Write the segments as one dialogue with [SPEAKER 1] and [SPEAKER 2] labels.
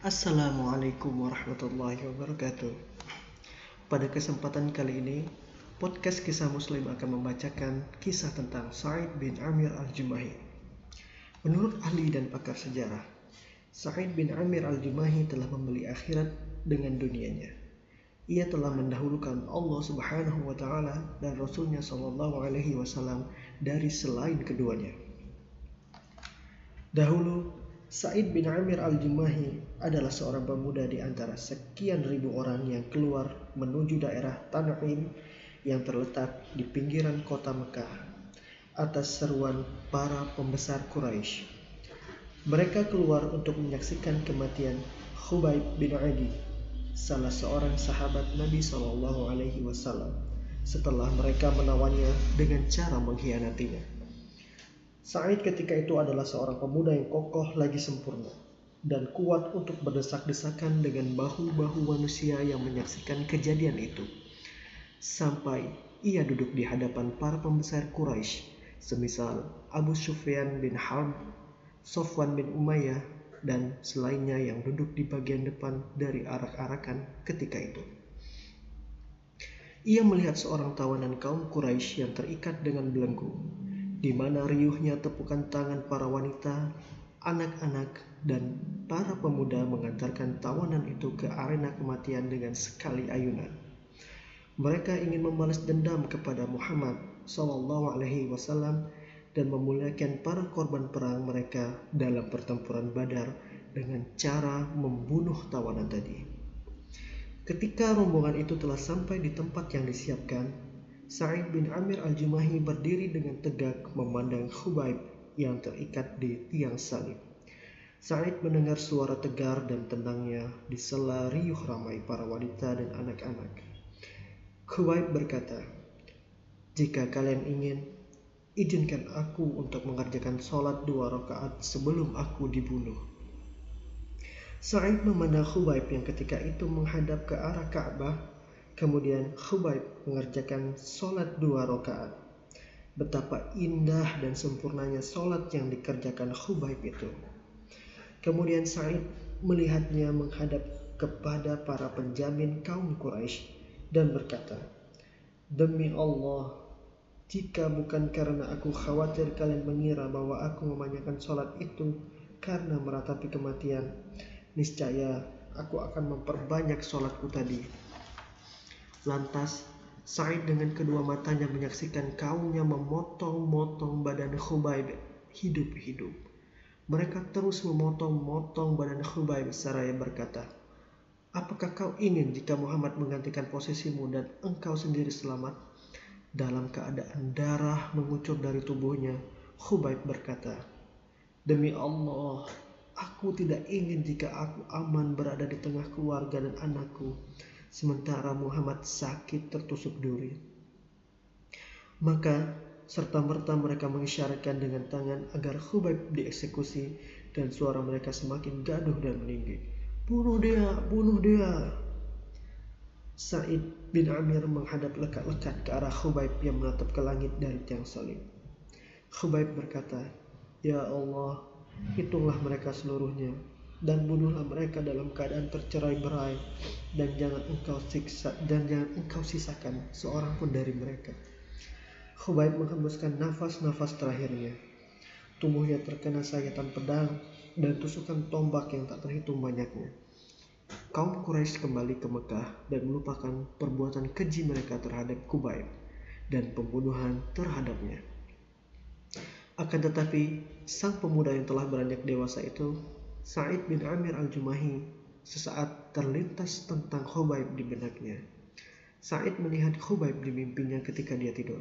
[SPEAKER 1] Assalamualaikum warahmatullahi wabarakatuh. Pada kesempatan kali ini, podcast kisah Muslim akan membacakan kisah tentang Sa'id bin Amir al-Jumahi. Menurut ahli dan pakar sejarah, Sa'id bin Amir al-Jumahi telah membeli akhirat dengan dunianya. Ia telah mendahulukan Allah Subhanahu wa taala dan Rasulnya Shallallahu alaihi wasallam dari selain keduanya. Dahulu Said bin Amir al-Jumahi adalah seorang pemuda di antara sekian ribu orang yang keluar menuju daerah Tanaim yang terletak di pinggiran kota Mekah atas seruan para pembesar Quraisy. Mereka keluar untuk menyaksikan kematian Khubaib bin Adi, salah seorang sahabat Nabi Shallallahu Alaihi Wasallam, setelah mereka menawannya dengan cara mengkhianatinya. Said ketika itu adalah seorang pemuda yang kokoh lagi sempurna dan kuat untuk berdesak-desakan dengan bahu-bahu manusia yang menyaksikan kejadian itu. Sampai ia duduk di hadapan para pembesar Quraisy, semisal Abu Sufyan bin Harb, Sofwan bin Umayyah, dan selainnya yang duduk di bagian depan dari arak-arakan ketika itu. Ia melihat seorang tawanan kaum Quraisy yang terikat dengan belenggu di mana riuhnya tepukan tangan para wanita, anak-anak, dan para pemuda mengantarkan tawanan itu ke arena kematian dengan sekali ayunan. Mereka ingin membalas dendam kepada Muhammad Wasallam dan memuliakan para korban perang mereka dalam pertempuran Badar dengan cara membunuh tawanan tadi. Ketika rombongan itu telah sampai di tempat yang disiapkan, Sa'id bin Amir al-Jumahi berdiri dengan tegak memandang Khubaib yang terikat di tiang salib. Sa'id mendengar suara tegar dan tenangnya di sela riuh ramai para wanita dan anak-anak. Khubaib berkata, Jika kalian ingin, izinkan aku untuk mengerjakan sholat dua rakaat sebelum aku dibunuh. Sa'id memandang Khubaib yang ketika itu menghadap ke arah Ka'bah Kemudian Khubaib mengerjakan sholat dua rakaat. Betapa indah dan sempurnanya sholat yang dikerjakan Khubaib itu. Kemudian Sa'id melihatnya menghadap kepada para penjamin kaum Quraisy dan berkata, Demi Allah, jika bukan karena aku khawatir kalian mengira bahwa aku memanjakan sholat itu karena meratapi kematian, niscaya aku akan memperbanyak sholatku tadi. Lantas, Said dengan kedua matanya menyaksikan kaumnya memotong-motong badan Khubaib hidup-hidup. Mereka terus memotong-motong badan Khubaib seraya berkata, Apakah kau ingin jika Muhammad menggantikan posisimu dan engkau sendiri selamat? Dalam keadaan darah mengucur dari tubuhnya, Khubaib berkata, Demi Allah, aku tidak ingin jika aku aman berada di tengah keluarga dan anakku sementara Muhammad sakit tertusuk duri. Maka serta-merta mereka mengisyaratkan dengan tangan agar Khubaib dieksekusi dan suara mereka semakin gaduh dan meninggi. Bunuh dia, bunuh dia. Said bin Amir menghadap lekat-lekat ke arah Khubaib yang menatap ke langit dari tiang salib. Khubaib berkata, Ya Allah, hitunglah mereka seluruhnya dan bunuhlah mereka dalam keadaan tercerai berai dan jangan engkau siksa dan jangan engkau sisakan seorang pun dari mereka. Khubaib menghembuskan nafas-nafas terakhirnya. Tubuhnya terkena sayatan pedang dan tusukan tombak yang tak terhitung banyaknya. Kaum Quraisy kembali ke Mekah dan melupakan perbuatan keji mereka terhadap Khubaib dan pembunuhan terhadapnya. Akan tetapi, sang pemuda yang telah beranjak dewasa itu Sa'id bin Amir al-Jumahi sesaat terlintas tentang Khubaib di benaknya. Sa'id melihat Khubaib di mimpinya ketika dia tidur.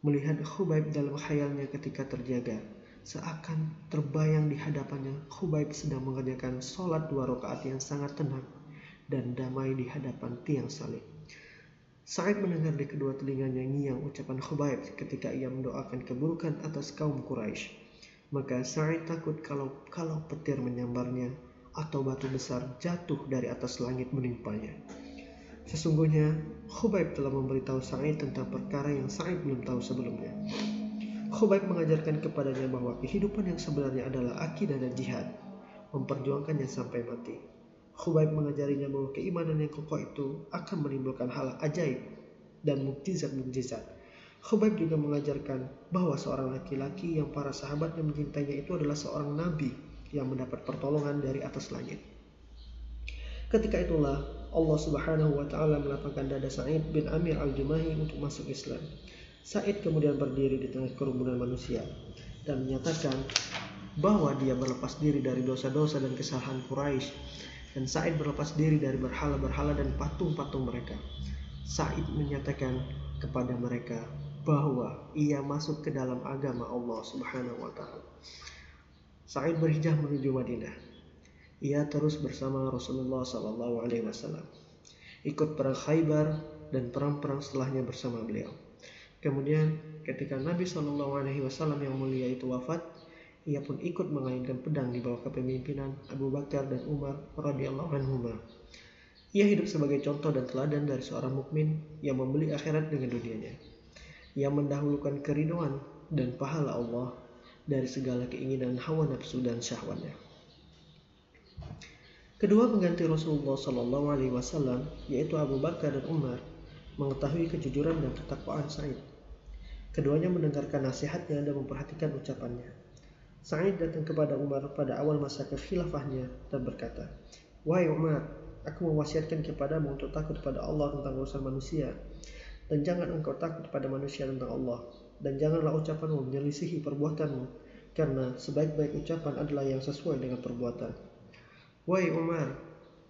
[SPEAKER 1] Melihat Khubaib dalam khayalnya ketika terjaga. Seakan terbayang di hadapannya Khubaib sedang mengerjakan sholat dua rakaat yang sangat tenang dan damai di hadapan tiang salib. Sa'id mendengar di kedua telinganya ngiang ucapan Khubaib ketika ia mendoakan keburukan atas kaum Quraisy. Maka Sa'id takut kalau kalau petir menyambarnya atau batu besar jatuh dari atas langit menimpanya. Sesungguhnya Khubaib telah memberitahu Sa'id tentang perkara yang Sa'id belum tahu sebelumnya. Khubaib mengajarkan kepadanya bahwa kehidupan yang sebenarnya adalah akidah dan jihad, memperjuangkannya sampai mati. Khubaib mengajarinya bahwa keimanan yang kokoh itu akan menimbulkan hal ajaib dan mukjizat-mukjizat. Khubaib juga mengajarkan bahwa seorang laki-laki yang para sahabatnya mencintainya itu adalah seorang nabi yang mendapat pertolongan dari atas langit. Ketika itulah Allah Subhanahu wa taala melapangkan dada Sa'id bin Amir al-Jumahi untuk masuk Islam. Sa'id kemudian berdiri di tengah kerumunan manusia dan menyatakan bahwa dia berlepas diri dari dosa-dosa dan kesalahan Quraisy dan Said berlepas diri dari berhala-berhala dan patung-patung mereka. Said menyatakan kepada mereka bahwa ia masuk ke dalam agama Allah Subhanahu wa taala. Said berhijrah menuju Madinah. Ia terus bersama Rasulullah sallallahu alaihi wasallam. Ikut perang Khaybar dan perang-perang setelahnya bersama beliau. Kemudian ketika Nabi Shallallahu Alaihi Wasallam yang mulia itu wafat, ia pun ikut mengainkan pedang di bawah kepemimpinan Abu Bakar dan Umar radhiyallahu anhuma. Ia hidup sebagai contoh dan teladan dari seorang mukmin yang membeli akhirat dengan dunianya. Ia mendahulukan keriduan dan pahala Allah dari segala keinginan hawa nafsu dan syahwatnya. Kedua pengganti Rasulullah Shallallahu Alaihi Wasallam yaitu Abu Bakar dan Umar mengetahui kejujuran dan ketakwaan Said. Keduanya mendengarkan nasihatnya dan memperhatikan ucapannya. Sa'id datang kepada Umar pada awal masa kekhilafahnya dan berkata, Wahai Umar, aku mewasiatkan kepadamu untuk takut kepada Allah tentang urusan manusia, dan jangan engkau takut kepada manusia tentang Allah, dan janganlah ucapanmu menyelisihi perbuatanmu, karena sebaik-baik ucapan adalah yang sesuai dengan perbuatan. Wahai Umar,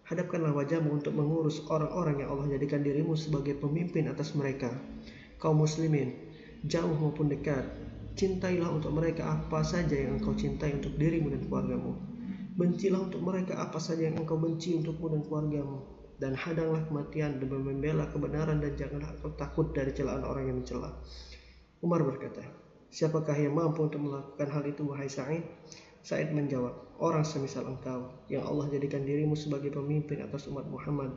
[SPEAKER 1] hadapkanlah wajahmu untuk mengurus orang-orang yang Allah jadikan dirimu sebagai pemimpin atas mereka, kaum muslimin, jauh maupun dekat, Cintailah untuk mereka apa saja yang engkau cintai untuk dirimu dan keluargamu. Bencilah untuk mereka apa saja yang engkau benci untukmu dan keluargamu. Dan hadanglah kematian demi membela kebenaran dan janganlah engkau takut dari celaan orang yang mencela. Umar berkata, Siapakah yang mampu untuk melakukan hal itu, wahai Sa'id? Sa'id menjawab, orang semisal engkau, yang Allah jadikan dirimu sebagai pemimpin atas umat Muhammad.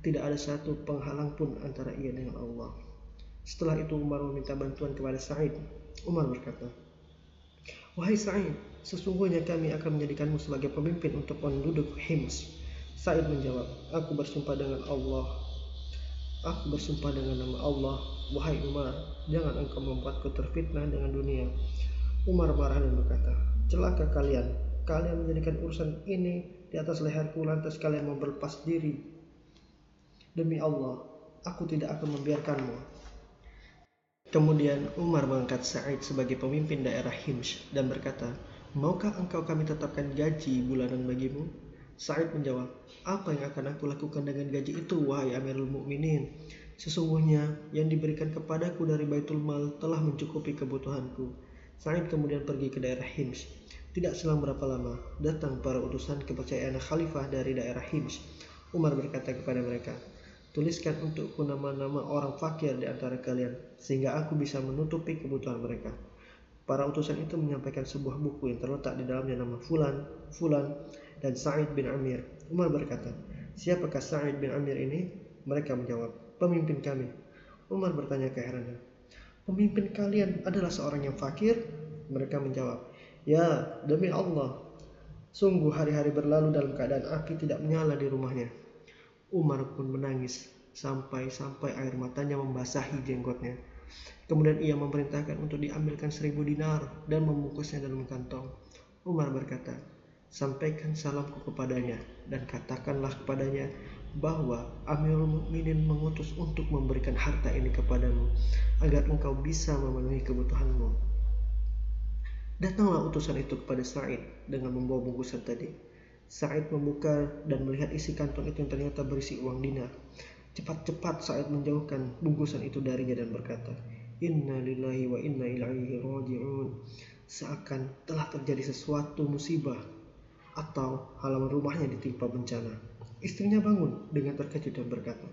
[SPEAKER 1] Tidak ada satu penghalang pun antara ia dengan Allah. Setelah itu Umar meminta bantuan kepada Sa'id Umar berkata, Wahai Sa'id, sesungguhnya kami akan menjadikanmu sebagai pemimpin untuk penduduk Hims. Sa'id menjawab, Aku bersumpah dengan Allah. Aku bersumpah dengan nama Allah. Wahai Umar, jangan engkau membuatku terfitnah dengan dunia. Umar marah dan berkata, Celaka kalian, kalian menjadikan urusan ini di atas leherku lantas kalian mau berlepas diri. Demi Allah, aku tidak akan membiarkanmu. Kemudian Umar mengangkat Sa'id sebagai pemimpin daerah Hims dan berkata, Maukah engkau kami tetapkan gaji bulanan bagimu? Sa'id menjawab, Apa yang akan aku lakukan dengan gaji itu, wahai Amirul Mukminin? Sesungguhnya yang diberikan kepadaku dari Baitul Mal telah mencukupi kebutuhanku. Sa'id kemudian pergi ke daerah Hims. Tidak selang berapa lama, datang para utusan kepercayaan khalifah dari daerah Hims. Umar berkata kepada mereka, Tuliskan untukku nama-nama orang fakir di antara kalian, sehingga aku bisa menutupi kebutuhan mereka. Para utusan itu menyampaikan sebuah buku yang terletak di dalamnya nama Fulan, Fulan, dan Sa'id bin Amir. Umar berkata, Siapakah Sa'id bin Amir ini? Mereka menjawab, Pemimpin kami. Umar bertanya keheranan, Pemimpin kalian adalah seorang yang fakir? Mereka menjawab, Ya, demi Allah. Sungguh hari-hari berlalu dalam keadaan api tidak menyala di rumahnya. Umar pun menangis sampai-sampai air matanya membasahi jenggotnya. Kemudian ia memerintahkan untuk diambilkan seribu dinar dan membungkusnya dalam kantong. Umar berkata, sampaikan salamku kepadanya dan katakanlah kepadanya bahwa Amirul Mukminin mengutus untuk memberikan harta ini kepadamu agar engkau bisa memenuhi kebutuhanmu. Datanglah utusan itu kepada Sa'id dengan membawa bungkusan tadi. Said membuka dan melihat isi kantong itu yang ternyata berisi uang dinar. Cepat-cepat Said menjauhkan bungkusan itu darinya dan berkata, Inna lillahi wa inna ilaihi raji'un. Seakan telah terjadi sesuatu musibah atau halaman rumahnya ditimpa bencana. Istrinya bangun dengan terkejut dan berkata,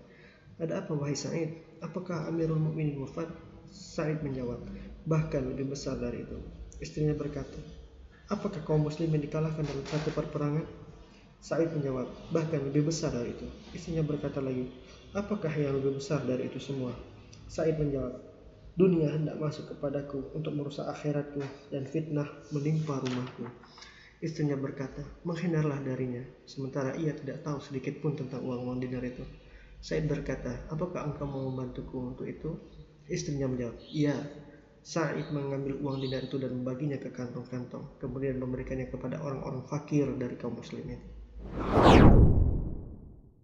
[SPEAKER 1] Ada apa wahai Said? Apakah Amirul Mukminin wafat? Said menjawab, bahkan lebih besar dari itu. Istrinya berkata, Apakah kaum muslimin dikalahkan dalam satu perperangan? Said menjawab, bahkan lebih besar dari itu. Istrinya berkata lagi, apakah yang lebih besar dari itu semua? Said menjawab, Dunia hendak masuk kepadaku untuk merusak akhiratku dan fitnah menimpa rumahku. Istrinya berkata, menghindarlah darinya, sementara ia tidak tahu sedikit pun tentang uang-uang dinar itu. Said berkata, apakah engkau mau membantuku untuk itu? Istrinya menjawab, iya. Said mengambil uang dinar itu dan membaginya ke kantong-kantong, kemudian memberikannya kepada orang-orang fakir dari kaum muslimin.